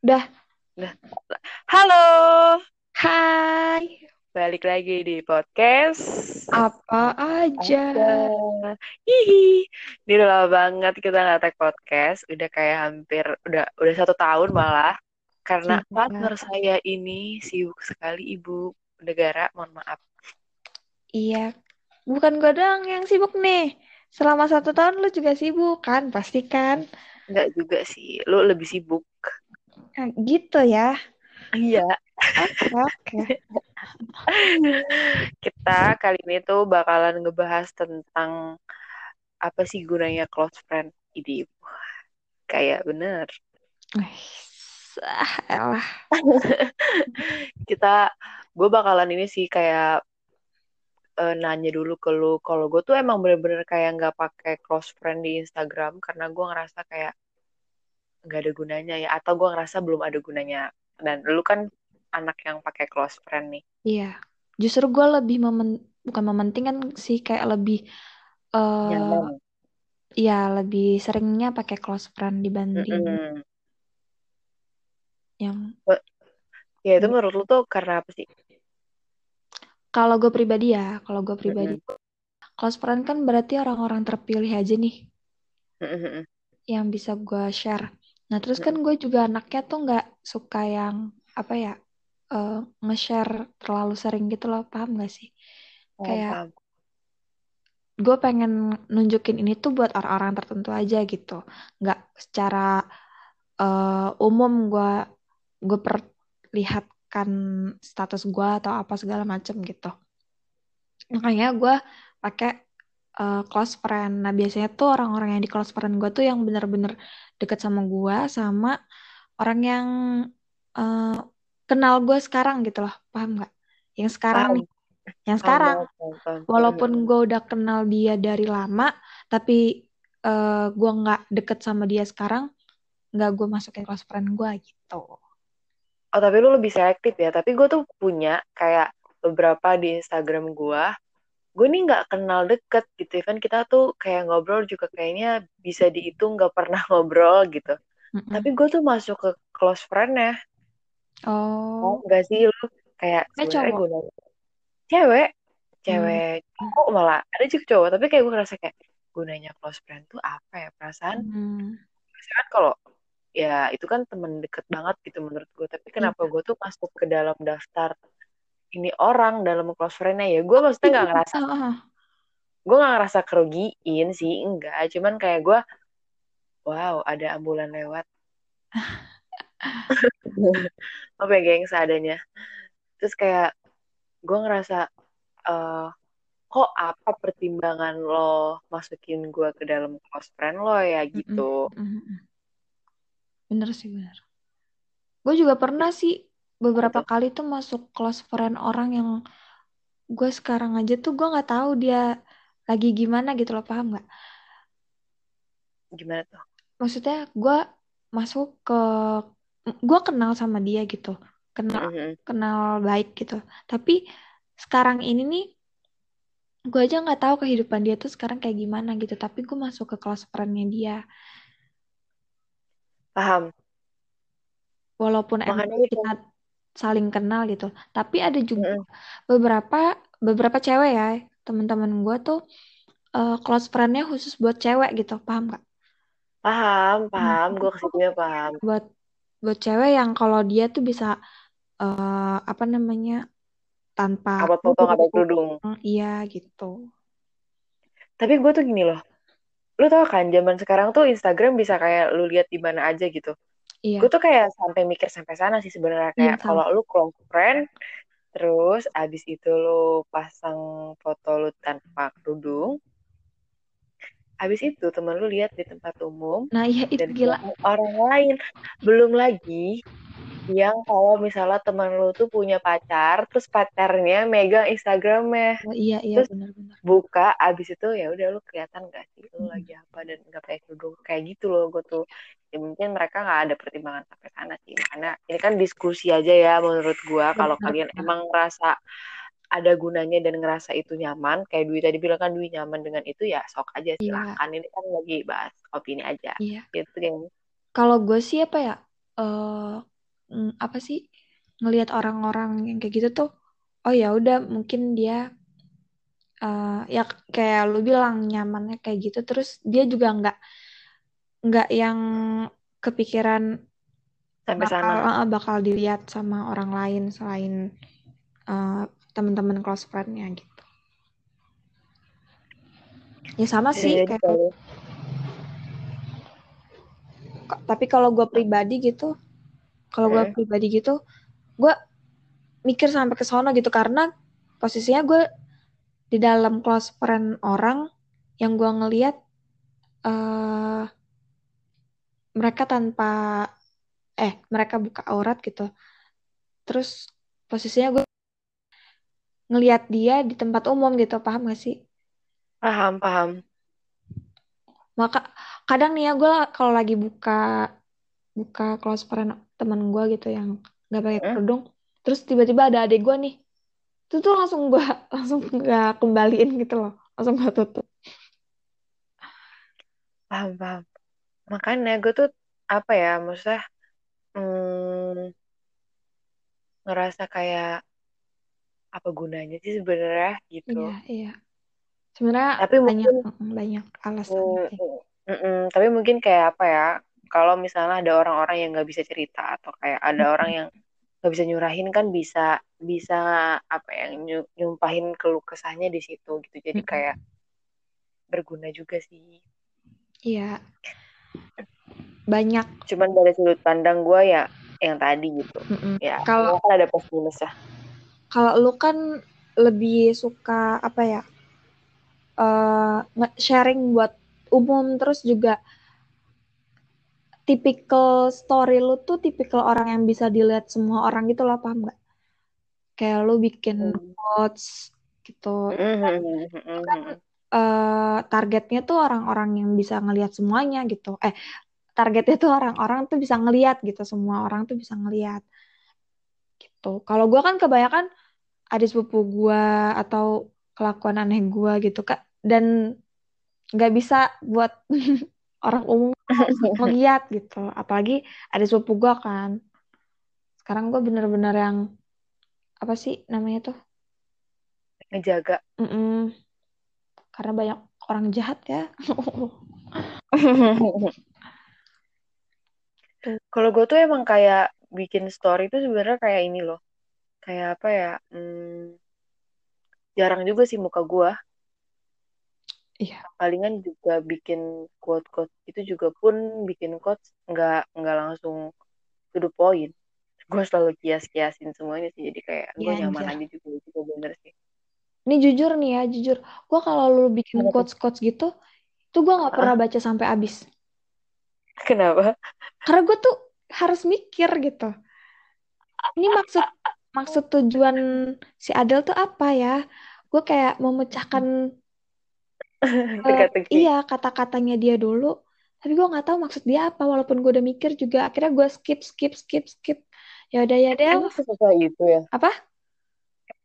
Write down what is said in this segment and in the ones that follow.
Udah. Udah. Halo, Hai. balik lagi di podcast. Apa aja. Hihi. Ini udah lama banget kita nggak tag podcast. Udah kayak hampir, udah udah satu tahun malah. Karena Gila. partner saya ini sibuk sekali ibu negara. Mohon maaf. Iya. Bukan gue doang yang sibuk nih. Selama satu tahun lu juga sibuk kan? Pasti kan? Enggak juga sih. Lu lebih sibuk. Nah, gitu ya. Iya. Oke, oke. Kita kali ini tuh bakalan ngebahas tentang apa sih gunanya close friend. Ini kayak bener. Ah, elah. kita gue bakalan ini sih kayak eh, nanya dulu ke lu kalau gue tuh emang bener-bener kayak nggak pakai close friend di Instagram karena gue ngerasa kayak nggak ada gunanya ya atau gue ngerasa belum ada gunanya dan lu kan anak yang pakai close friend nih Iya. Justru gue lebih memen bukan mementingkan sih kayak lebih eh nyaman ya lebih seringnya pakai close friend dibanding Mm-mm. yang ya itu menurut lu tuh karena apa sih kalau gue pribadi ya, kalau gue pribadi Mm-mm. close friend kan berarti orang-orang terpilih aja nih Mm-mm. yang bisa gue share. Nah terus kan Mm-mm. gue juga anaknya tuh nggak suka yang apa ya eh, nge-share terlalu sering gitu loh, paham gak sih? Paham, Kayak paham. gue pengen nunjukin ini tuh buat orang-orang tertentu aja gitu, nggak secara eh, umum gue gue perlihatkan status gue atau apa segala macem gitu. Makanya gue pakai eh, close friend. Nah, biasanya tuh orang-orang yang di close friend gue tuh yang bener-bener deket sama gue, sama orang yang eh, kenal gue sekarang gitu loh. Paham nggak? Yang sekarang paham nih. Yang sekarang. banget paham, paham. Walaupun gue udah kenal dia dari lama, tapi eh, gue nggak deket sama dia sekarang, nggak gue masukin close friend gue gitu. Oh tapi lu lebih selektif ya. Tapi gue tuh punya kayak beberapa di Instagram gue. Gue nih nggak kenal deket gitu. Kan kita tuh kayak ngobrol juga kayaknya bisa dihitung nggak pernah ngobrol gitu. Mm-mm. Tapi gue tuh masuk ke close friend ya. Oh, Enggak sih lu kayak kayak sebenarnya gue cewek, Hmm. cewek cowok malah ada juga cowok. Tapi kayak gue ngerasa kayak gunanya close friend tuh apa ya perasaan? Hmm. Perasaan kalau ya itu kan temen deket banget gitu menurut gue. Tapi Iya. kenapa gue tuh masuk ke dalam daftar ini orang dalam close friend-nya ya gue maksudnya nggak ngerasa Ah, ah. gue nggak ngerasa kerugiin sih enggak cuman kayak gue wow ada ambulan lewat apa ya geng seadanya terus kayak gue ngerasa eh kok apa pertimbangan lo masukin gue ke dalam close friend lo ya gitu Mm-mm. Bener sih bener. Gue juga pernah sih beberapa kali tuh masuk close friend orang yang gue sekarang aja tuh gue nggak tahu dia lagi gimana gitu loh paham nggak? gimana tuh Maksudnya gue masuk ke gue kenal sama dia gitu, kenal Mm-mm. kenal baik gitu. Tapi sekarang ini nih gue aja nggak tahu kehidupan dia tuh sekarang kayak gimana gitu. Tapi gue masuk ke close friendnya dia, paham walaupun emang itu kita saling kenal gitu. Tapi ada juga beberapa beberapa cewek ya teman-teman gue tuh eh, close friendnya khusus buat cewek gitu, paham nggak? paham Hmm, paham. Gue ke situnya paham. buat buat cewek yang kalau dia tuh bisa eh, apa namanya tanpa foto nggak pakai kerudung. Iya gitu. tapi gue tuh gini loh. Lu tau kan zaman sekarang tuh Instagram bisa kayak lu lihat di mana aja gitu gue Iya, tuh kayak sampai mikir sampai sana sih sebenarnya iya kayak sama. kalau lu close friend terus abis itu lu pasang foto lu tanpa kerudung abis itu temen lu lihat di tempat umum Nah, iya itu dan gila. orang lain belum lagi yang kalau misalnya teman lu tuh punya pacar terus pacarnya megang Instagramnya Oh, iya iya terus benar-benar. buka abis itu ya udah lu kelihatan gak sih lu Mm-mm. lagi apa dan nggak pakai kerudung kayak gitu loh gue tuh ya mungkin mereka nggak ada pertimbangan sampai sana sih karena ini kan diskusi aja ya menurut gue kalau kalian emang ngerasa ada gunanya dan ngerasa itu nyaman kayak Dwi tadi bilang kan Dwi nyaman dengan itu ya sok aja Iya, silahkan ini kan lagi bahas opini aja iya. gitu kan Kalau gue sih apa ya? eh mm, apa sih ngelihat orang-orang yang kayak gitu tuh oh ya udah mungkin dia uh, ya kayak lu bilang nyamannya kayak gitu. Terus dia juga nggak nggak yang kepikiran sampai bakal sana. bakal dilihat sama orang lain selain uh, teman-teman close friendnya gitu. Ya sama Bisa sih jadi kayak. K- tapi kalau gue pribadi gitu kalau gue pribadi gitu gue mikir sampai ke sono gitu karena posisinya gue di dalam close friend orang yang gue ngelihat eh mereka tanpa eh mereka buka aurat gitu. Terus posisinya gue ngelihat dia di tempat umum gitu paham gak sih? Paham paham. Maka kadang nih ya gue kalau lagi buka buka close friend teman gue gitu yang nggak pakai Hmm. kerudung. Terus tiba-tiba ada adik gue nih. Itu tuh langsung gue langsung gak kembaliin gitu loh. Langsung gue tutup. Paham paham. Makanya gue tuh apa ya maksudnya hmm, ngerasa kayak apa gunanya sih sebenarnya gitu. Iya iya. Sebenarnya tapi banyak mungkin mm, banyak alasan mm, mm, mm, tapi mungkin kayak apa ya kalau misalnya ada orang-orang yang nggak bisa cerita atau kayak ada orang yang nggak bisa nyurahin kan bisa bisa apa ya nyu- nyumpahin keluh kesahnya di situ gitu. Jadi Mm-mm. kayak berguna juga sih. Iya. Banyak. Cuman dari sudut pandang gue ya yang tadi gitu. Mm-mm. ya kalau kan ada plus minus ya. Kalau lu kan lebih suka apa ya eh nge- sharing buat umum terus juga tipikal story lu tuh tipikal orang yang bisa dilihat semua orang gitu loh paham nggak? Kayak lu bikin Hmm. quotes gitu. Mm, mm, mm, mm, kan eh, targetnya tuh orang-orang yang bisa ngelihat semuanya gitu. Eh targetnya tuh orang-orang tuh bisa ngelihat gitu semua orang tuh bisa ngelihat gitu. Kalau gua kan kebanyakan ada sepupu gua atau kelakuan aneh gua gitu kak. Dan nggak bisa buat orang umum ngeliat gitu. Apalagi ada sepupu gua kan. Sekarang gua bener-bener yang apa sih namanya tuh? Ngejaga. Mm-mm. karena banyak orang jahat ya. Kalau gue tuh emang kayak bikin story tuh sebenarnya kayak ini loh. Kayak apa ya hmm, jarang juga sih muka gue iya. Palingan juga bikin quote quote itu juga pun bikin quotes nggak nggak langsung to the point. Gue selalu kias kiasin semuanya sih jadi kayak gue iya nyaman aja juga juga bener sih. Ini jujur nih ya jujur. Gua kalau lu bikin Kenapa tuh? quotes quotes gitu tuh gua nggak pernah Ah, baca sampai habis. Kenapa? Karena gue tuh harus mikir gitu. Ini maksud maksud tujuan si Adel tuh apa ya? Gue kayak memecahkan teka-teki. iya kata-katanya dia dulu. Tapi gue nggak tahu maksud dia apa walaupun gue udah mikir juga. Akhirnya gue skip skip skip skip. Ya udah ya Del emang sesusah itu ya? Apa?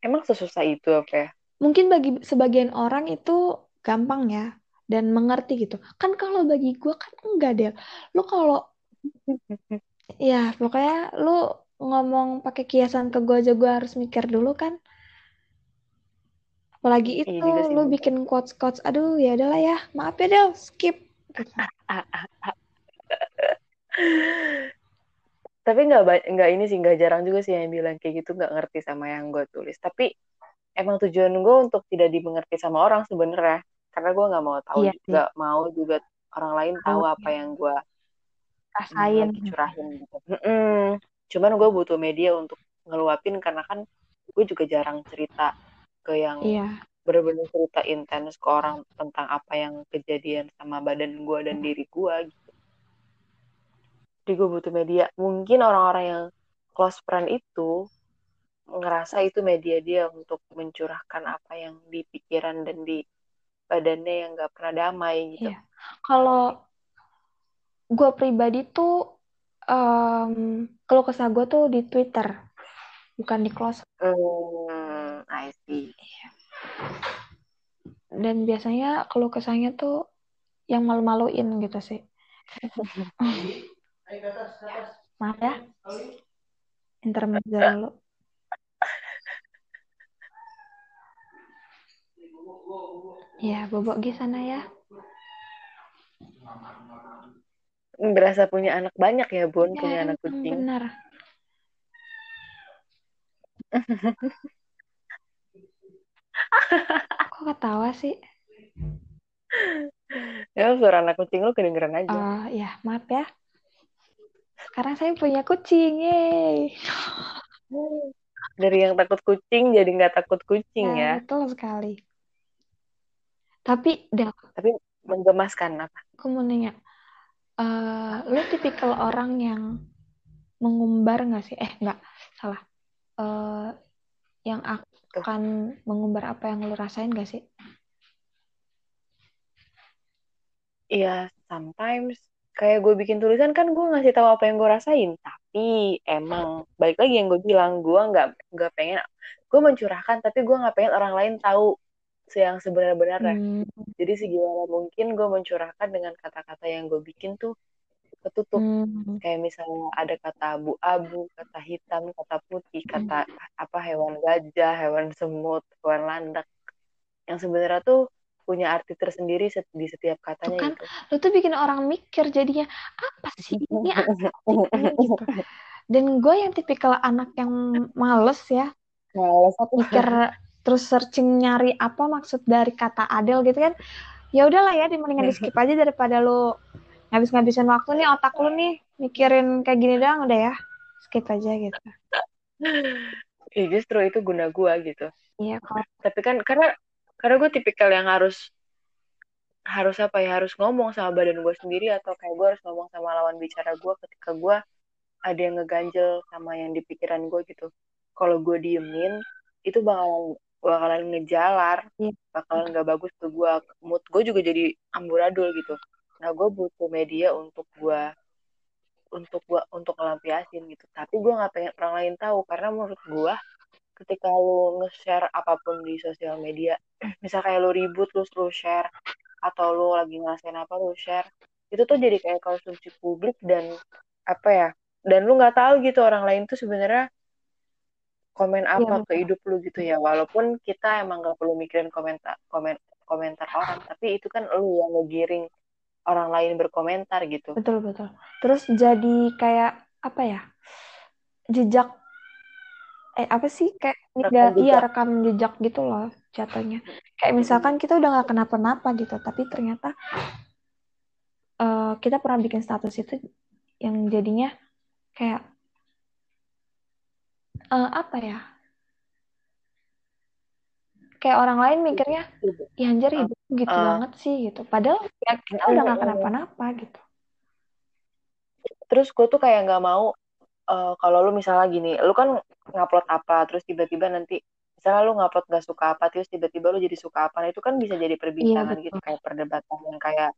Emang sesusah itu apa ya? Mungkin bagi sebagian orang itu gampang ya dan mengerti gitu. Kan kalau bagi gue kan enggak Del. Lu kalau ya pokoknya lu ngomong pakai kiasan ke gue aja gue harus mikir dulu kan apalagi iya itu sih. lu bikin quotes quotes aduh ya udahlah ya maaf ya Del skip. Tapi nggak nggak ini sih nggak jarang juga sih yang bilang kayak gitu nggak ngerti sama yang gue tulis. Tapi emang tujuan gue untuk tidak dimengerti sama orang sebenarnya karena gue nggak mau tahu iya sih. juga mau juga orang lain tahu tahu apa ya yang gue rasain. curahin gitu. Mm-mm. cuman gue butuh media untuk ngeluapin karena kan gue juga jarang cerita ke yang iya bener-bener cerita intens ke orang tentang apa yang kejadian sama badan gue dan diri gue gitu. Jadi gue butuh media. Mungkin orang-orang yang close friend itu ngerasa itu media dia untuk mencurahkan apa yang di pikiran dan di badannya yang gak pernah damai gitu. iya kalau gue pribadi tuh em kalau kesah gue tuh di Twitter bukan di close Hmm, I see. dan biasanya kalau kesahnya tuh yang malu-maluin gitu sih maaf ya intermezzo dulu. Ya, bobok di sana ya. Berasa punya anak banyak ya, Bun, Ya, punya anak emang kucing. benar. Kok ketawa sih? Ya, suara anak kucing lu kedengeran aja. Oh, ya, maaf ya. Sekarang saya punya kucing, yeay. Dari yang takut kucing jadi nggak takut kucing Ya, ya. betul sekali. Tapi, dah, Tapi menggemaskan apa? aku mau nanya, eh, lu tipikal orang yang mengumbar nggak sih? Eh, nggak, salah. Eh, yang akan mengumbar apa yang lu rasain nggak sih? Iya, sometimes kayak gue bikin tulisan kan gue ngasih tahu apa yang gue rasain. Tapi emang balik lagi yang gue bilang gue nggak nggak pengen gue mencurahkan tapi gue nggak pengen orang lain tahu yang sebenarnya. Hmm, Jadi segimana mungkin gue mencurahkan dengan kata-kata yang gue bikin tuh ketutup. hmm, Kayak misalnya ada kata abu-abu, kata hitam, kata putih, kata apa hewan gajah, hewan semut, hewan landak. Yang sebenarnya tuh punya arti tersendiri di setiap katanya kan gitu. lu tuh bikin orang mikir jadinya apa sih ini apa sih gitu. Dan gue yang tipikal anak yang males ya, Males mikir terus searching nyari apa maksud dari kata Adele gitu kan. Ya udahlah ya, di mendingan di skip aja daripada lu ngabis-ngabisin waktu nih otak lu nih mikirin kayak gini doang udah ya. Skip aja gitu. Ya justru itu guna gue gitu. Iya, kalau Tapi kan karena karena gue tipikal yang harus harus apa ya harus ngomong sama badan gue sendiri atau kayak gue harus ngomong sama lawan bicara gue ketika gue ada yang ngeganjel sama yang di pikiran gue gitu. Kalau gue diemin itu bakalan bakalan ngejalar, Iya. bakalan nggak bagus tuh gue mood gue juga jadi amburadul gitu. Nah gue butuh media untuk gue untuk gua untuk ngelampiasin gitu. Tapi gue nggak pengen orang lain tahu karena menurut gue ketika lu nge-share apa pun di sosial media, misal kayak lu ribut lu lu share atau lu lagi ngerasain apa lu share, itu tuh jadi kayak konsumsi publik dan apa ya? Dan lu nggak tahu gitu orang lain tuh sebenarnya komen apa Iya, ke hidup lu gitu ya. Walaupun kita emang nggak perlu mikirin komentar komen komentar orang, tapi itu kan lu yang ngegiring orang lain berkomentar gitu. betul betul. Terus jadi kayak apa ya? Jejak eh apa sih kayak nggak iya jejak. rekam jejak gitu loh jatuhnya. Kayak misalkan kita udah nggak kenapa-napa gitu, tapi ternyata eh, kita pernah bikin status itu yang jadinya kayak eh, apa ya? Kayak orang lain mikirnya, ya anjir hidup gitu Ah. banget sih gitu. Padahal ya kita udah nggak kenapa-napa gitu. terus gue tuh kayak nggak mau eh, kalau lu misalnya gini lu kan ngupload apa terus tiba-tiba nanti misalnya lu ngupload nggak suka apa terus tiba-tiba lu jadi suka apa nah itu kan bisa jadi perbincangan Iya, gitu kayak perdebatan yang kayak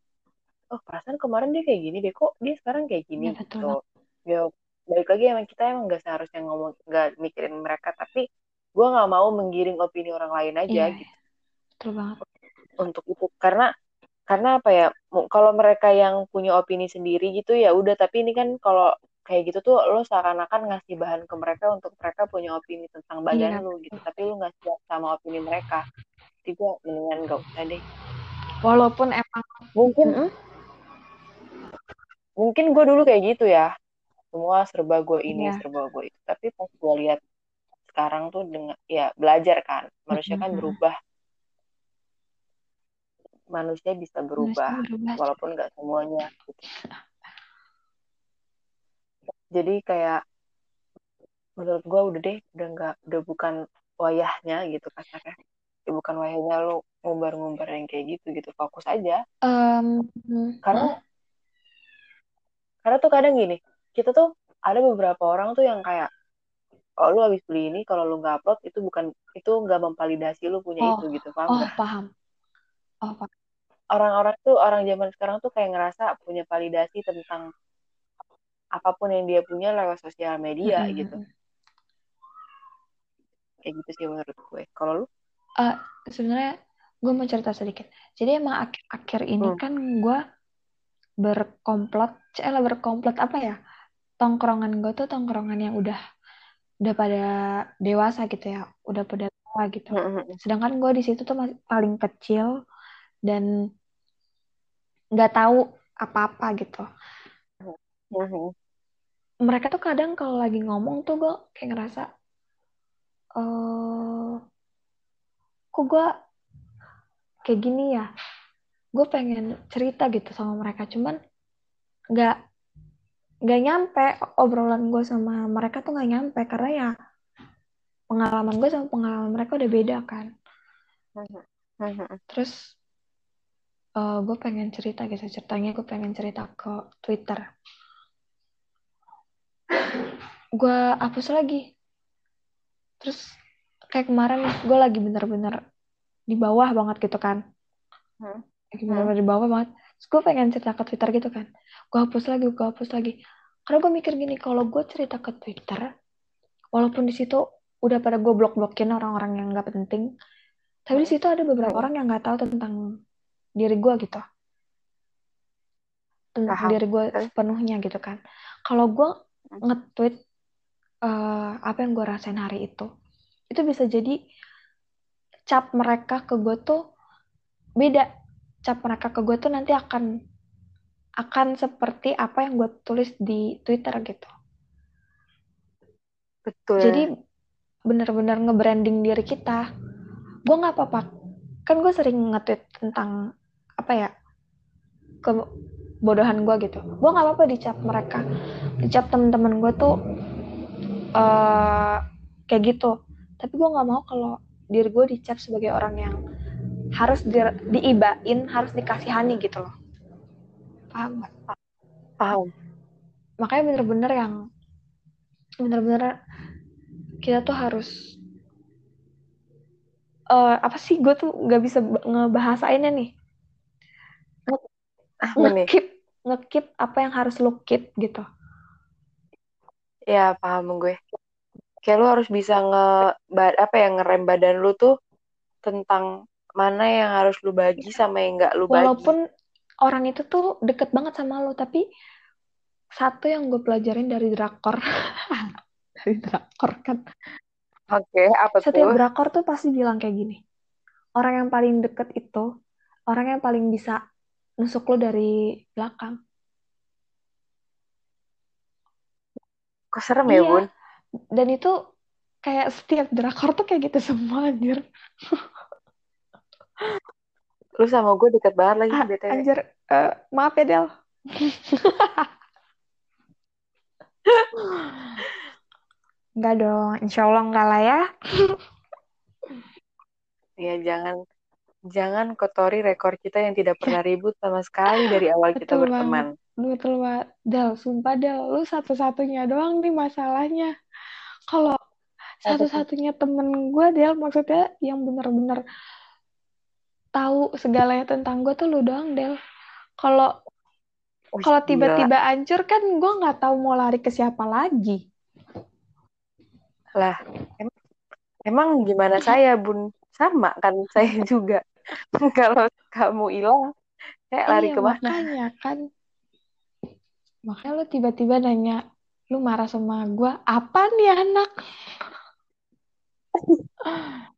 oh perasaan kemarin dia kayak gini deh kok dia sekarang kayak gini Iya, betul gitu ya balik lagi emang kita emang nggak seharusnya ngomong nggak mikirin mereka tapi gue nggak mau menggiring opini orang lain aja Iya, gitu. Betul banget. untuk itu karena karena apa ya kalau mereka yang punya opini sendiri gitu ya udah tapi ini kan kalau kayak gitu tuh lo seakan-akan ngasih bahan ke mereka untuk mereka punya opini tentang badan Iya, lu gitu tapi lu nggak siap sama opini mereka. Jadi gue mendingan gak usah deh. Walaupun emang mungkin Mm-mm. mungkin gue dulu kayak gitu ya. Semua serba gue ini Iya. serba gue itu. Tapi pas gue lihat sekarang tuh dengan ya belajar kan. Manusia kan berubah. Manusia bisa berubah Manusia berubah. walaupun nggak semuanya gitu. jadi kayak menurut gue udah deh udah nggak udah bukan wayahnya gitu kasarnya ya, bukan wayahnya lu ngumbar-ngumbar yang kayak gitu gitu. Fokus aja. Em, karena karena tuh kadang gini kita tuh ada beberapa orang tuh yang kayak oh lu habis beli ini kalau lu nggak upload itu bukan itu nggak memvalidasi lu punya Oh, itu gitu paham oh paham. Oh paham. orang-orang tuh orang zaman sekarang tuh kayak ngerasa punya validasi tentang apa pun yang dia punya lewat sosial media Mm-mm. gitu kayak gitu sih menurut gue kalau lu Eh, sebenarnya gue mau cerita sedikit. Jadi emang akhir-akhir ini Hmm. kan gue berkomplot, eh lah berkomplot apa ya? Tongkrongan gue tuh tongkrongan yang udah udah pada dewasa gitu ya udah pada tua gitu. Sedangkan gue di situ tuh masih paling kecil dan nggak tahu apa-apa gitu. Mereka tuh kadang kalau lagi ngomong tuh gue kayak ngerasa uh, kok gue kayak gini ya? Gue pengen cerita gitu sama mereka. Cuman nggak nggak nyampe. Obrolan gue sama mereka tuh nggak nyampe karena ya pengalaman gue sama pengalaman mereka udah beda kan. Terus uh, eh, gue pengen cerita gitu ceritanya gue pengen cerita ke Twitter. Gue hapus lagi. Terus kayak kemarin gue lagi bener-bener di bawah banget gitu kan. Hmm. lagi bener-bener di bawah banget terus gue pengen cerita ke Twitter gitu kan. Gue hapus lagi gue hapus lagi. Karena gue mikir gini kalau gue cerita ke Twitter walaupun di situ udah pada gue blok-blokin orang-orang yang nggak penting tapi di situ ada beberapa orang yang nggak tahu tentang diri gue gitu. Tentang Paham. diri gue sepenuhnya gitu kan. Kalau gue hmm. nge-tweet uh, apa yang gue rasain hari itu itu bisa jadi cap mereka ke gue tuh beda cap mereka ke gue tuh nanti akan akan seperti apa yang gue tulis di Twitter gitu. Betul. Jadi benar-benar nge-branding diri kita. Gue nggak apa-apa. Kan gue sering nge-tweet tentang apa ya kebodohan gue gitu. Gue nggak apa-apa dicap mereka, dicap temen-temen gue tuh uh, kayak gitu. Tapi gue nggak mau kalau diri gue dicap sebagai orang yang harus di, diibain, harus dikasihani gitu loh. Paham nggak? Paham. Makanya bener-bener yang bener-bener kita tuh harus uh, apa sih? Gue tuh nggak bisa ngebahasainnya nih. Ah, ngekip ngekip apa yang harus lo keep gitu. Ya paham gue. Kayak lo harus bisa nge apa yang ngerem badan lu tuh tentang mana yang harus lu bagi sama yang nggak lu bagi. Walaupun orang itu tuh deket banget sama lo tapi satu yang gue pelajarin dari drakor. Dari drakor kan. Oke okay, apa setiap tuh? drakor tuh pasti bilang kayak gini. Orang yang paling deket itu orang yang paling bisa nusuk lo dari belakang. Kok serem ya, iya. ya bun? Dan itu kayak setiap drakor tuh kayak gitu semua anjir Lu sama gue deket banget lagi ah, BTW. Anjir, uh, maaf ya Del. Enggak dong, insya Allah enggak lah ya. ya jangan jangan kotori rekor kita yang tidak pernah ribut sama sekali dari awal Betul kita berteman. Banget. Betul banget. Del, sumpah Del, lu satu-satunya doang nih masalahnya. Kalau satu-satunya temen gue Del, maksudnya yang bener-bener tahu segalanya tentang gue tuh lu doang Del. Kalau oh, kalau tiba-tiba hancur kan gue nggak tahu mau lari ke siapa lagi. Lah em emang gimana saya bun? Sama kan saya juga. Kalau kamu hilang kayak lari iya, ke mana? makanya kan. Makanya lu tiba-tiba nanya lu marah sama gue apa nih anak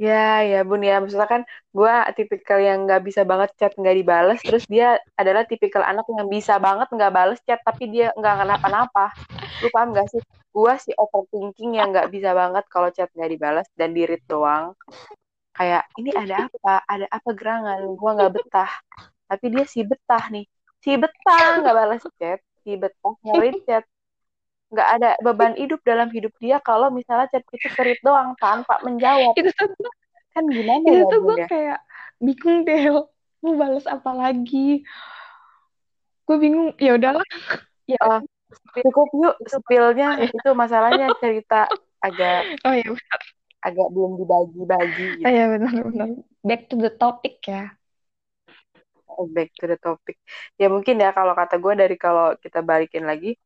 Ya, ya Bun ya. Maksudnya kan gue tipikal yang nggak bisa banget chat nggak dibales. Terus dia adalah tipikal anak yang bisa banget nggak bales chat tapi dia nggak kenapa-napa. Lu paham gak sih? Gue si overthinking yang nggak bisa banget kalau chat nggak dibales dan di doang. Kayak ini ada apa? Ada apa gerangan? Gue nggak betah. Tapi dia si betah nih. Si betah nggak balas chat. Si betah nge chat nggak ada beban hidup dalam hidup dia kalau misalnya chat itu kerit doang tanpa menjawab. Itu tuh kan gimana itu ya tuh gue kayak bingung deh mau balas apa lagi? Gue bingung ya udahlah. Ya uh, cukup yuk spillnya. Itu masalahnya cerita agak oh ya benar. agak belum dibagi-bagi gitu. oh ya benar-benar back to the topic ya. Oh, back to the topic. Ya mungkin ya kalau kata gue dari kalau kita balikin lagi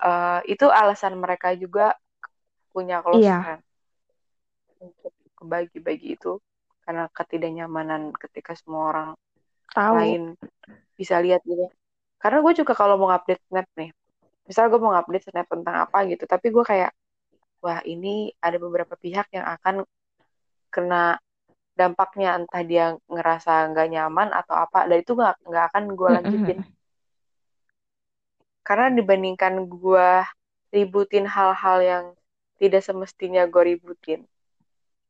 uh, itu alasan mereka juga punya close iya. friend untuk kebagi-bagi itu karena ketidaknyamanan ketika semua orang Tahu. lain bisa lihat gitu. Karena gue juga kalau mau update snap nih, misal gue mau update snap tentang apa gitu tapi gue kayak wah ini ada beberapa pihak yang akan kena dampaknya entah dia ngerasa nggak nyaman atau apa dan itu nggak nggak akan gue lanjutin karena dibandingkan gue ributin hal-hal yang tidak semestinya gue ributin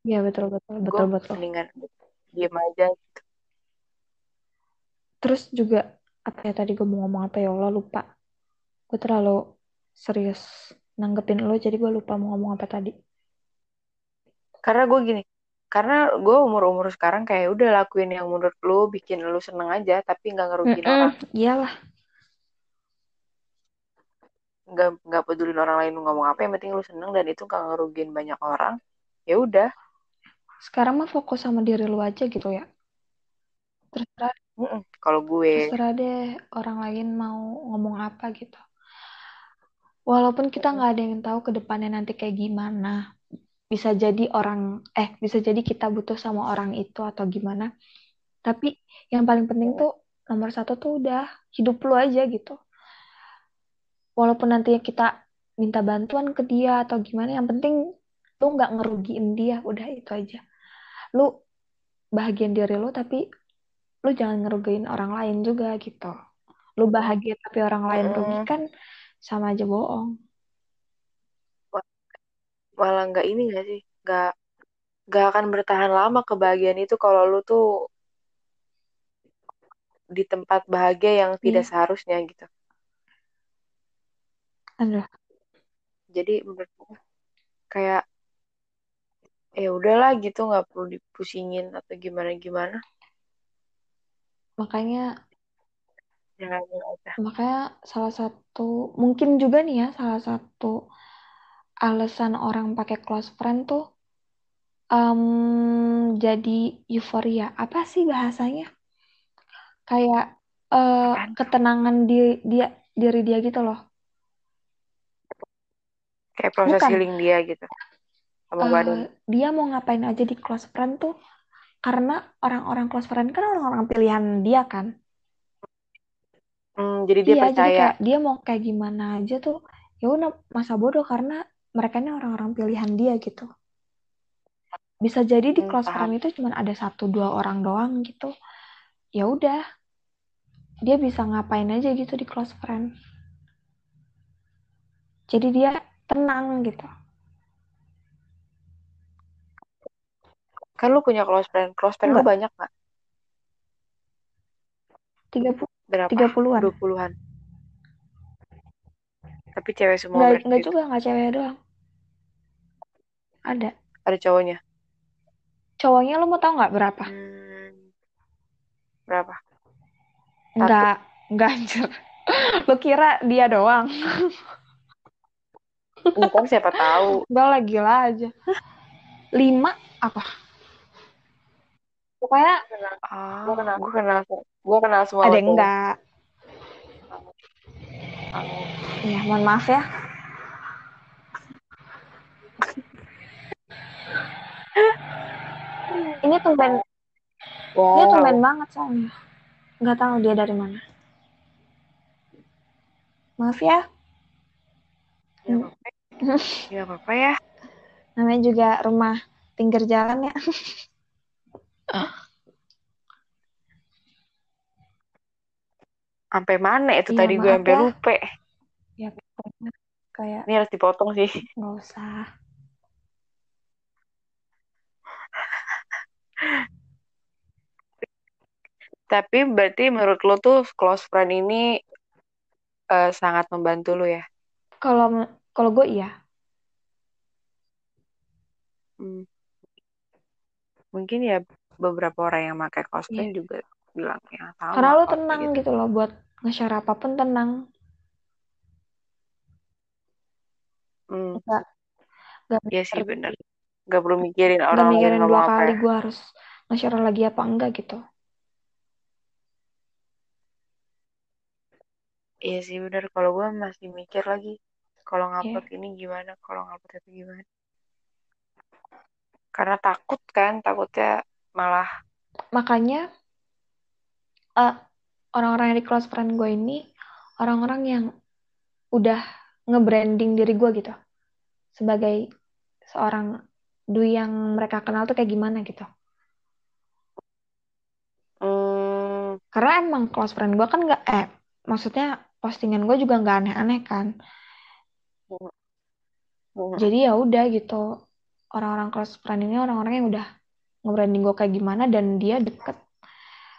Iya betul betul betul gue betul. mendingan diem aja gitu. Terus juga apa ya tadi gue mau ngomong apa ya Allah lupa. Gue terlalu serius nanggepin lo jadi gue lupa mau ngomong apa tadi. karena gue gini karena gue umur umur sekarang kayak udah lakuin yang menurut lo bikin lo seneng aja tapi nggak ngerugiin Mm-mm, orang iyalah. Nggak nggak pedulin orang lain ngomong apa yang penting lu seneng dan itu nggak ngerugiin banyak orang ya udah Sekarang mah fokus sama diri lu aja gitu ya. Terserah, Mm-mm. kalau gue terserah deh orang lain mau ngomong apa gitu. Walaupun kita nggak ada yang tahu ke depannya nanti kayak gimana. Bisa jadi orang, eh bisa jadi kita butuh sama orang itu atau gimana. Tapi yang paling penting tuh nomor satu tuh udah hidup lu aja gitu. Walaupun nantinya kita minta bantuan ke dia atau gimana, yang penting lu nggak ngerugiin dia, udah itu aja. Lu bahagian diri lu tapi lu jangan ngerugiin orang lain juga gitu. Lu bahagia tapi orang lain Mm-mm. rugi kan sama aja bohong. malah nggak ini nggak sih nggak nggak akan bertahan lama kebahagiaan itu kalau lu tuh di tempat bahagia yang tidak Iya. seharusnya gitu Aduh, jadi menurut gue kayak ya udahlah gitu nggak perlu dipusingin atau gimana gimana makanya jalanin aja makanya salah satu mungkin juga nih ya salah satu alasan orang pakai close friend tuh em, jadi euforia. Apa sih bahasanya? Kayak Apaan? ketenangan di dia diri dia gitu loh. Kayak proses Bukan. healing dia gitu sama badan dia mau ngapain aja di close friend tuh karena orang-orang close friend kan orang-orang pilihan dia kan. Hmm, jadi dia Iya, jadi percaya kayak dia mau kayak gimana aja tuh ya udah masa bodoh karena mereka ini orang-orang pilihan dia gitu. Bisa jadi di Hmm, close paham. friend itu cuma ada satu dua orang doang gitu. Ya udah, dia bisa ngapain aja gitu di close friend. Jadi dia tenang gitu. kan lu punya close friend close friend lu banyak nggak 30 berapa 30-an. dua puluhan tapi cewek semua enggak gitu. juga, enggak cewek doang. Ada. ada cowoknya Cowoknya lo mau tau nggak berapa? hmm, berapa Enggak, enggak anjir. Lo kira dia doang? Bukan siapa tahu Enggak lah, gila aja. Lima apa? Pokoknya ah gue kenal gue kenal gue kenal semua ada yang enggak. Ya, mohon maaf ya. Ini tumben, dia wow tumben banget soalnya. Nggak tahu dia dari mana. Maaf ya, ya ya apa ya namanya juga rumah pinggir jalan ya. sampai mana itu Iya, tadi gue sampai ya. lupa Ya, kayak ini harus dipotong sih nggak usah. tapi berarti menurut lo tuh close friend ini eh, sangat membantu lo ya Kalau kalau gue iya, Hmm. mungkin ya beberapa orang yang pakai Iya. friend juga bilang yang sama karena lo tenang gitu. gitu loh buat nge-share apa pun tenang. Hmm, Nggak nggak iya sih bener gak perlu mikirin orang lain mikirin dua apa kali ya. gue harus nge-share lagi apa enggak gitu. Iya sih bener kalau gue masih mikir lagi kalau Iya. ngupload ini gimana kalau ngupload itu gimana karena takut kan takutnya malah Makanya eh, orang-orang yang di close friend gue ini orang-orang yang udah nge-branding diri gue gitu sebagai seorang Dwi yang mereka kenal tuh kayak gimana gitu. Hmm. Karena emang close friend gue kan nggak eh maksudnya postingan gue juga nggak aneh-aneh kan. Hmm. Jadi ya udah gitu orang-orang close friend ini orang-orang yang udah nge-branding gue kayak gimana dan dia deket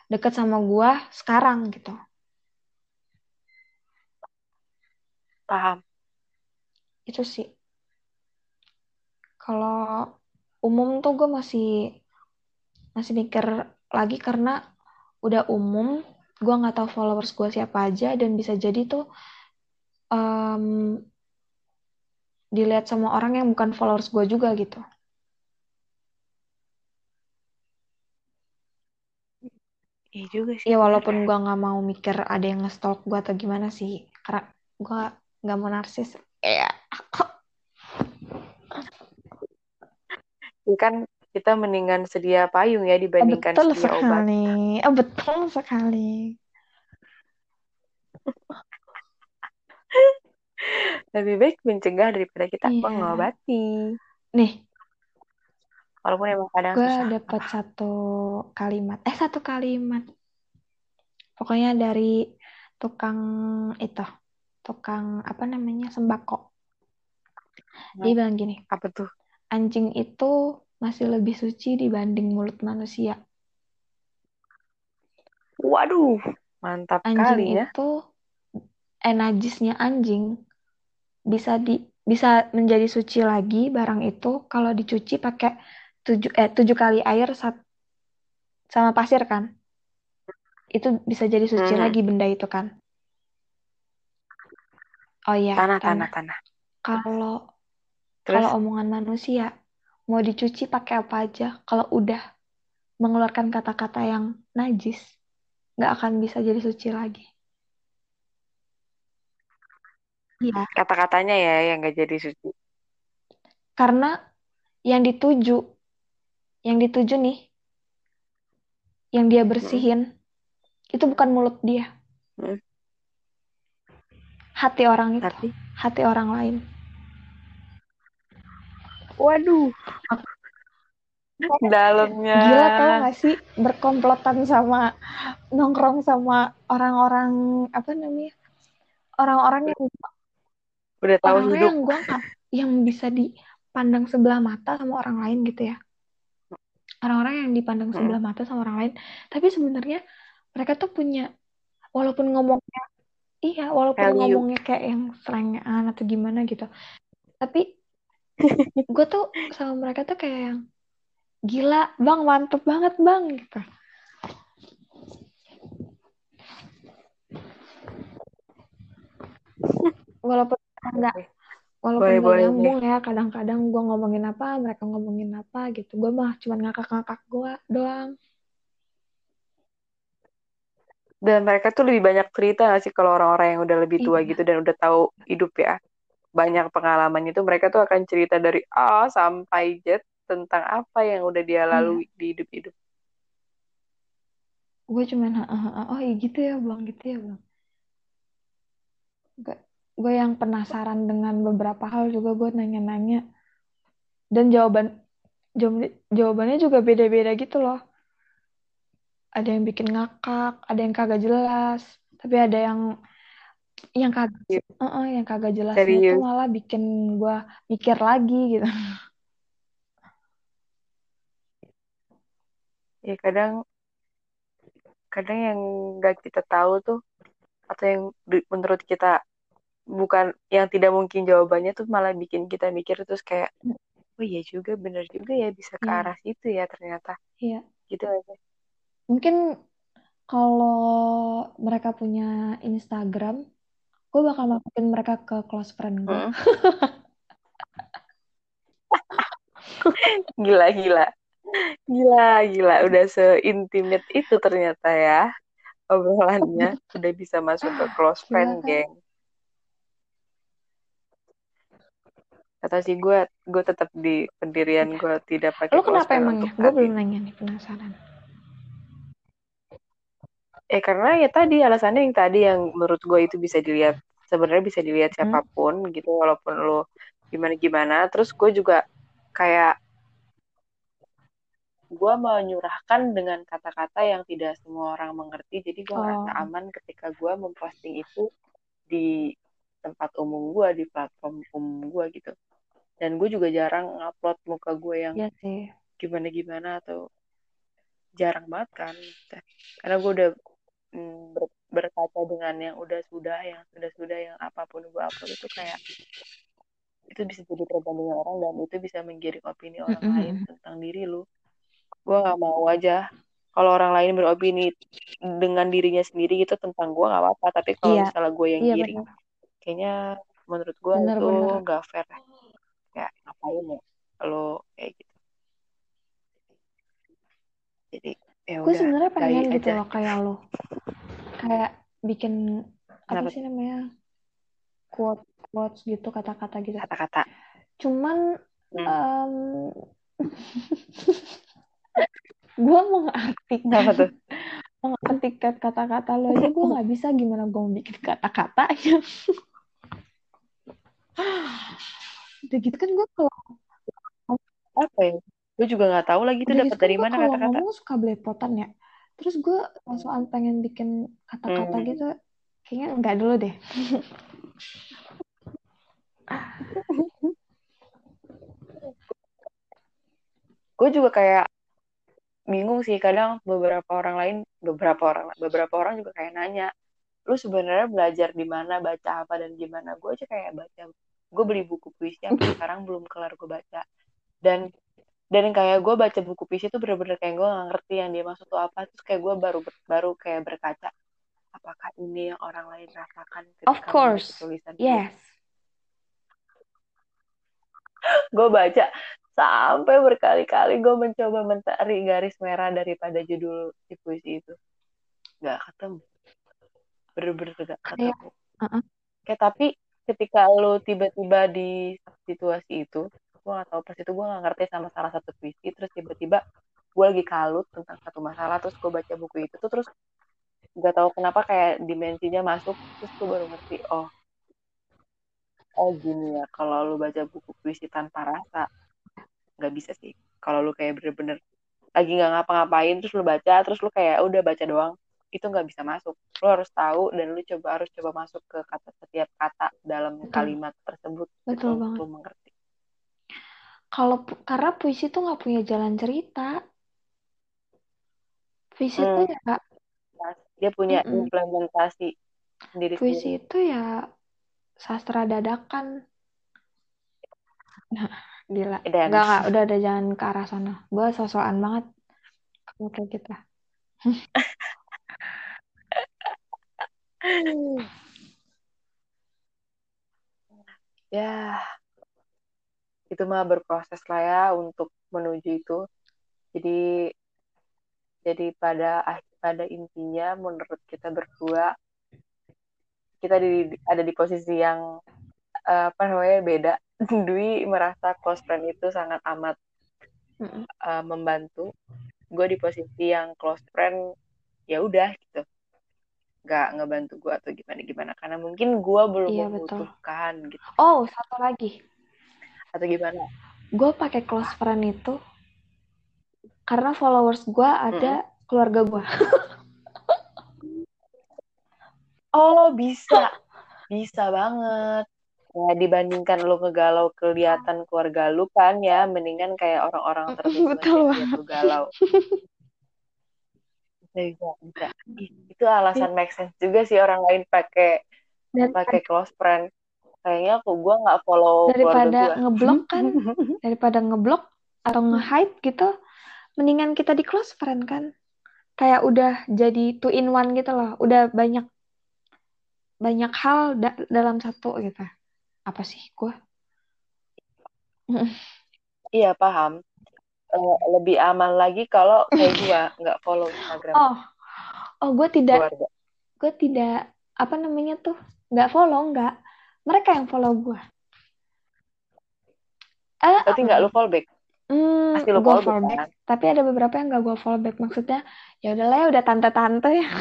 deket sama gue sekarang gitu. Paham. Itu sih. Kalau umum tuh gue masih masih mikir lagi karena udah umum gue nggak tahu followers gue siapa aja dan bisa jadi tuh um, dilihat sama orang yang bukan followers gue juga gitu. Iya juga sih. Ya walaupun gue nggak mau mikir ada yang nge-stalk gue atau gimana sih, karena gue nggak mau narsis. Iya. Ya kan kita mendingan sedia payung ya dibandingkan betul sedia sekali. obat. Oh, betul sekali. Lebih baik mencegah daripada kita Iya. mengobati. Nih, Walaupun emang kadang gue dapat satu kalimat, eh satu kalimat. Pokoknya dari tukang itu, tukang apa namanya sembako. Dia Hmm. bilang gini, Apa tuh? anjing itu masih lebih suci dibanding mulut manusia. Waduh, mantap Anjing kali ya. itu eh najisnya anjing bisa di bisa menjadi suci lagi barang itu kalau dicuci pakai tujuh eh tujuh kali air sat, sama pasir kan itu bisa jadi suci Mhm. lagi benda itu kan oh iya Tanah, tanah tanah, tanah. kalau Terus? kalau omongan manusia mau dicuci pakai apa aja kalau udah mengeluarkan kata-kata yang najis nggak akan bisa jadi suci lagi Iya. Kata-katanya ya yang gak jadi suci. karena yang dituju yang dituju nih yang dia bersihin itu bukan mulut dia Hmm. hati orang itu Tapi, hati orang lain waduh. Dalamnya. gila tau gak sih berkomplotan sama nongkrong sama orang-orang apa namanya orang-orang yang Udah tahu orang-orang hidup. yang gua nggak yang bisa dipandang sebelah mata sama orang lain gitu ya orang-orang yang dipandang Hmm. sebelah mata sama orang lain tapi sebenarnya mereka tuh punya walaupun ngomongnya iya walaupun Value. ngomongnya kayak yang selengean atau gimana gitu tapi gue tuh sama mereka tuh kayak yang gila bang mantep banget bang gitu walaupun nggak walaupun Boleh, nggak boleh, nyambung ya kadang-kadang gue ngomongin apa mereka ngomongin apa gitu. Gue mah cuma ngakak-ngakak gue doang. Dan mereka tuh lebih banyak cerita gak sih kalau orang-orang yang udah lebih tua Iya. gitu dan udah tahu hidup ya. Banyak pengalaman itu mereka tuh akan cerita dari A sampai Z tentang apa yang udah dia lalui di hidup-hidup. gue cuman "Ha, ha, ha, oh iya gitu ya bang. Gitu ya bang. Gue gue yang penasaran dengan beberapa hal juga gue nanya-nanya. Dan jawaban jawab- jawabannya juga beda-beda gitu loh. Ada yang bikin ngakak ada yang kagak jelas. Tapi ada yang yang kagak Iya. Heeh, yang kagak jelasnya itu malah bikin gue mikir lagi gitu. Ya kadang kadang yang nggak kita tahu tuh atau yang menurut kita bukan yang tidak mungkin jawabannya tuh malah bikin kita mikir terus kayak oh iya juga bener juga ya bisa ke Iya. arah situ ya ternyata Iya. gitu aja mungkin kalau mereka punya Instagram gue bakal masukin mereka ke close friend gue Mm. gila gila gila gila udah seintimate itu ternyata ya obrolannya udah bisa masuk ke close Gila friend kan? geng kata sih gue gue tetap di pendirian gue tidak pakai close kenapa emangnya? untuk Gue belum nanya nih, penasaran. Eh karena ya tadi alasannya yang tadi yang menurut gue itu bisa dilihat sebenarnya bisa dilihat Hmm. siapa pun gitu walaupun lo gimana gimana terus gue juga kayak gue menyurahkan dengan kata-kata yang tidak semua orang mengerti jadi gue Oh. aman ketika gue memposting itu di tempat umum gue di platform umum gue gitu dan gue juga jarang ngupload muka gue yang sih. gimana gimana atau jarang banget kan karena gue udah mm, ber- berkaca dengan yang udah sudah yang sudah sudah yang apa pun gue upload itu kayak itu bisa jadi perbandingan orang dan itu bisa menggiring opini orang Mm-mm. lain tentang diri lu gue nggak mau aja kalau orang lain beropini dengan dirinya sendiri gitu tentang gue nggak apa-apa tapi kalau Iya. misalnya gue yang Iya giring benar. kayaknya menurut gue itu nggak fair kayak ngapain ya lo kayak gitu jadi ya Gue sebenarnya pengen gitu aja loh kayak lo. Kayak bikin apa Kenapa sih namanya? Quote quotes gitu kata-kata gitu. kata-kata Cuman Hmm. em, gue mengartikan tuh? mengartikan kata-kata lo aja gue nggak bisa gimana gue bikin kata-kata yang udah gitu kan gue kalau apa ya gue juga nggak tahu lagi itu dapat gitu dari mana kata-kata. ngomong suka belepotan ya. Terus gue soal pengen bikin kata-kata Hmm. gitu kayaknya enggak dulu deh. Gue juga kayak bingung sih kadang beberapa orang lain beberapa orang beberapa orang juga kayak nanya lu sebenarnya belajar di mana baca apa dan gimana? Gue aja kayak baca gue beli buku puisi sampai sekarang belum kelar gue baca. Dan dan kayak gue baca buku puisi itu bener-bener kayak gue nggak ngerti yang dia maksud tuh apa. Terus kayak gue baru baru kayak berkaca apakah ini yang orang lain rasakan ketika of course. tulisan yes. Gue baca sampai berkali-kali gue mencoba mencari garis merah daripada judul si puisi itu. Nggak ketemu. Bener-bener gak kayak ketemu. uh-uh. kayak tapi ketika lo tiba-tiba di situasi itu gue gak tahu pas itu gue gak ngerti sama salah satu puisi terus tiba-tiba gue lagi kalut tentang satu masalah terus gue baca buku itu tuh terus gak tahu kenapa kayak dimensinya masuk terus gue baru ngerti oh oh gini ya kalau lu baca buku puisi tanpa rasa nggak bisa sih. Kalau lu kayak bener-bener lagi nggak ngapa-ngapain terus lu baca terus lu kayak udah baca doang itu nggak bisa masuk. Lu harus tahu dan lu coba harus coba masuk ke kata setiap kata dalam Betul. kalimat tersebut Betul untuk banget. lu mengerti. Kalau karena puisi tuh nggak punya jalan cerita. Puisi itu Hmm. ya dia punya Mm-mm. implementasi sendiri puisi itu ya sastra dadakan. Nah gila. Dan- nggak nggak udah ada jangan ke arah sana. Gue sosokan banget. Kalau kayak gitu ya itu mah berproses lah ya untuk menuju itu. Jadi jadi pada ah- pada intinya menurut kita berdua kita di, ada di posisi yang eh, apa namanya beda. Dwi merasa close friend itu sangat amat eh, membantu. Gue di posisi yang close friend ya udah gitu nggak ngebantu gue atau gimana gimana. Karena mungkin gue belum Iya, betul. membutuhkan gitu. Oh satu lagi. Atau gimana? Gue pakai close friend itu karena followers gue ada keluarga gue oh bisa. Bisa banget. Ya dibandingkan lu ngegalau kelihatan keluarga lu kan ya mendingan kayak orang-orang tertentu Betul lu galau bisa bisa bisa Ih, itu alasan make sense juga sih orang lain pakai pakai close friend. Kayaknya aku gue nggak follow daripada ngeblok kan daripada ngeblok atau nge-hide gitu mendingan kita di close friend kan. Kayak udah jadi two in one gitu loh. Udah banyak banyak hal da- dalam satu gitu. Apa sih gue iya paham Eh, lebih aman lagi kalau kayak gue nggak follow Instagram oh oh gue tidak gue tidak apa namanya tuh nggak follow nggak mereka yang follow gue eh berarti nggak lu follow back Hmm, Pasti gue follow back, follow back. kan? Tapi ada beberapa yang gak gue follow back. Maksudnya, ya udahlah ya udah tante-tante ya.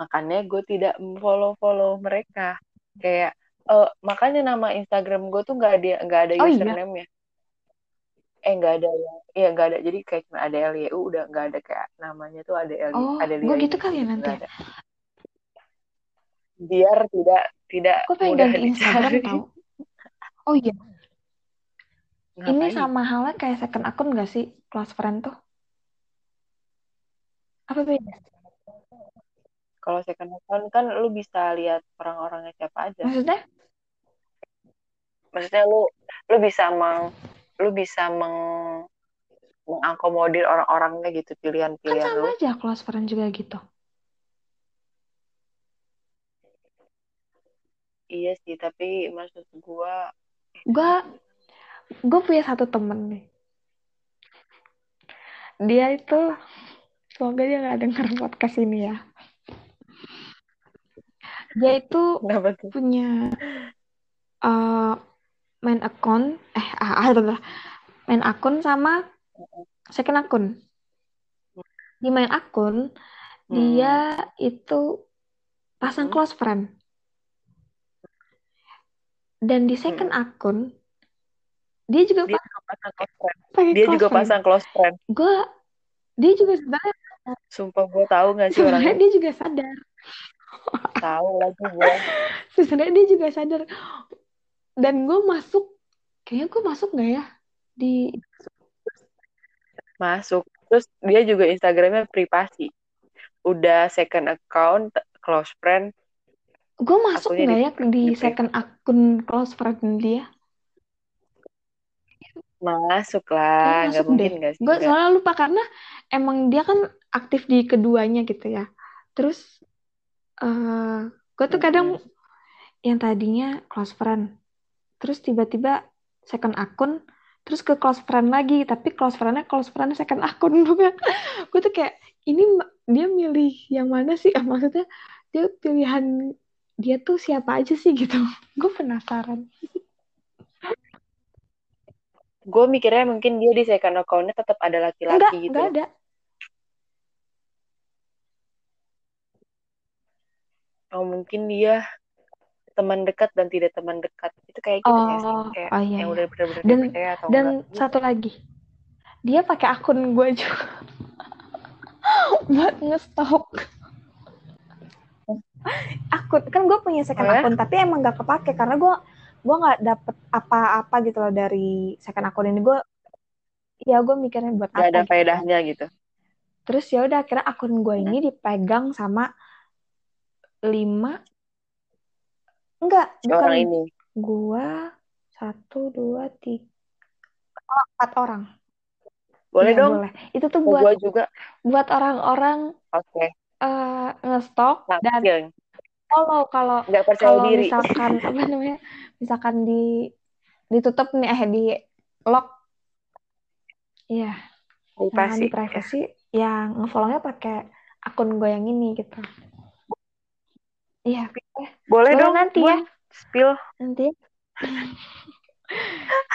makanya gue tidak follow follow mereka kayak uh, makanya nama Instagram gue tuh nggak ada nggak ada Oh iya. username nya eh nggak ada ya ya nggak ada jadi kayak cuma ada LYU udah nggak ada kayak namanya tuh ada LY, Oh, ada gue gitu kali ya nggak nanti. ada. biar tidak tidak Gue pengen mudah ganti Instagram dicari tau. Oh iya, ini Ngapain? sama halnya kayak second akun gak sih? Close friend tuh. Apa beda? kalau second account kan lu bisa lihat orang-orangnya siapa aja Maksudnya? Maksudnya lu lu bisa meng lu bisa meng mengakomodir orang-orangnya gitu Kan pilihan-pilihan sama lu aja close friend juga gitu. iya sih tapi maksud gua Gue gue punya satu temen nih. Dia itu semoga dia nggak denger podcast ini ya. Dia itu punya uh, main akun, eh ah, ah, main akun sama second akun. Di main akun Hmm. dia itu pasang Hmm. close friend. Dan di second akun dia juga dia pa- juga pasang close friend dia close juga friend. pasang close friend Gue dia juga sebenarnya sumpah gua tahu nggak sih orangnya dia juga sadar. tahu lagi gua Sebenarnya dia juga sadar. Dan gue masuk, kayaknya gue masuk nggak ya? Di masuk. Terus dia juga Instagramnya privasi. Udah second account close friend. Gue masuk nggak ya di di second akun close friend dia? masuk lah nggak mungkin nggak sih Gue soalnya lupa karena emang dia kan aktif di keduanya gitu ya. Terus eh gue tuh kadang yang tadinya close friend, terus tiba-tiba second akun, terus ke close friend lagi, tapi close friendnya close friend second akun. Gue tuh kayak ini dia milih yang mana sih? Maksudnya dia pilihan dia tuh siapa aja sih gitu? Gue penasaran. gue mikirnya mungkin dia di second accountnya tetap ada laki-laki gitu enggak ada. oh mungkin dia teman dekat dan tidak teman dekat itu kayak gitu nggak sih Oh, kayak oh iya, yang iya. udah benar-benar Dan- percaya atau Dan enggak satu lagi, dia pakai akun gue juga buat ngestok. Akun kan gue punya second Oh ya? akun, tapi emang gak kepake karena gue gue nggak dapet apa-apa gitu loh dari second akun ini. Gue ya gue mikirnya buat nggak apa ada gitu. faedahnya gitu Terus ya udah akhirnya akun gue ini dipegang sama lima enggak si bukan orang ini. gue satu dua tiga. Oh, empat orang. Boleh Iya, dong. boleh. Itu tuh buat gue juga. buat orang-orang oke. eh, ngestok Nah, dan follow. Kalau nggak percaya kalau diri. misalkan apa namanya misalkan di ditutup nih eh di lock. Iya. Nah privasi. di privacy yang ngefollownya pakai akun gue yang ini gitu. Iya boleh Boleh dong nanti ya. spill. Nanti.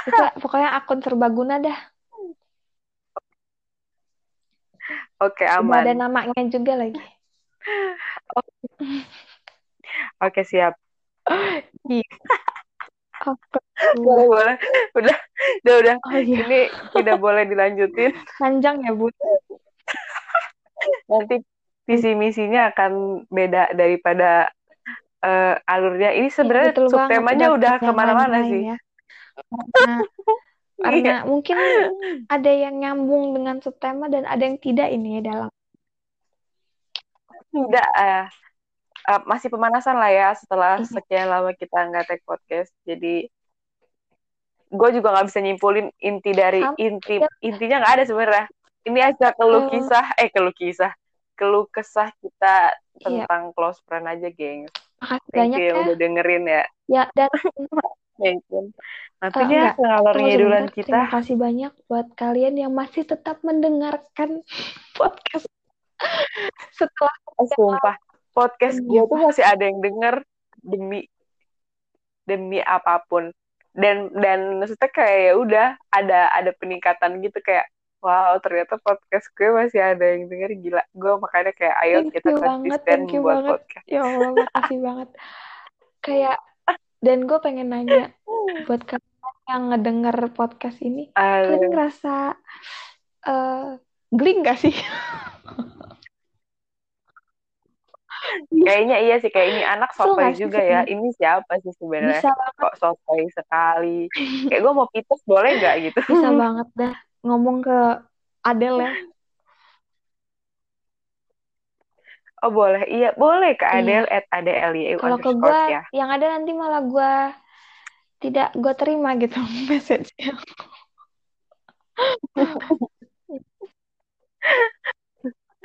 Pokoknya, pokoknya akun serbaguna dah. Oke aman. ada namanya juga lagi. Oke siap. Boleh boleh. Udah udah udah. Oh iya. Ini tidak boleh dilanjutin. Panjang ya bu? Nanti visi misinya akan beda daripada eh, alurnya ini sebenarnya Betul banget, subtemanya udah ke mana-mana sih ya. Karena, karena Iya. mungkin ada yang nyambung dengan subtema dan ada yang tidak ini ya dalam. tidak eh, eh, masih pemanasan lah ya setelah Iya. sekian lama kita nggak take podcast jadi gue juga nggak bisa nyimpulin inti dari inti Iya. intinya nggak ada sebenarnya ini aja keluh kisah eh keluh kisah keluh kesah kita Iya. tentang close friend aja gengs Makasih thank banyak you ya. udah dengerin ya Ya dan thank you nanti Eh, ya enggak. ngalor tunggu ngidulan sebentar. kita Terima kasih banyak buat kalian yang masih tetap mendengarkan podcast setelah Eh, sumpah podcast Demi gue tuh masih ada yang denger demi demi apa pun dan dan maksudnya kayak ya udah ada ada peningkatan gitu kayak wow ternyata podcast gue masih ada yang denger. Gila gue makanya kayak ayo thank kita banget konsisten buat banget. podcast. Ya Allah makasih banget. Kayak dan gue pengen nanya buat kalian yang ngedenger podcast ini kalian Aduh. ngerasa uh, gling gak sih? Kayaknya iya sih kayak ini anak sotoy sih juga ya. ini siapa sih sebenarnya? Kok sotoy sekali? Kayak gue mau pites boleh nggak gitu? Bisa banget dah ngomong ke Adele ya? Oh boleh. Iya boleh ke Iya. Adel at Adel ya kalau ke gue ya. yang ada nanti malah gue tidak gue terima gitu message-nya.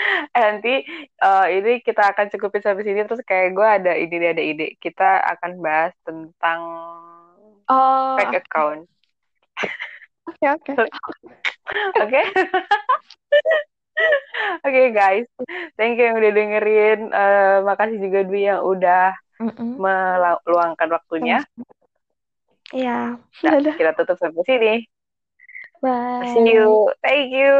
Eh, nanti eh, ini kita akan cukupin sampai sini. Terus kayak gue ada ide ada ide. Kita akan bahas tentang oh. fake account. Oke oke oke. Oke guys. Thank you yang udah dengerin. Eh, makasih juga Dwi yang udah meluangkan waktunya. Iya, nah, dadah. kita tutup sampai sini. Bye. see you. Thank you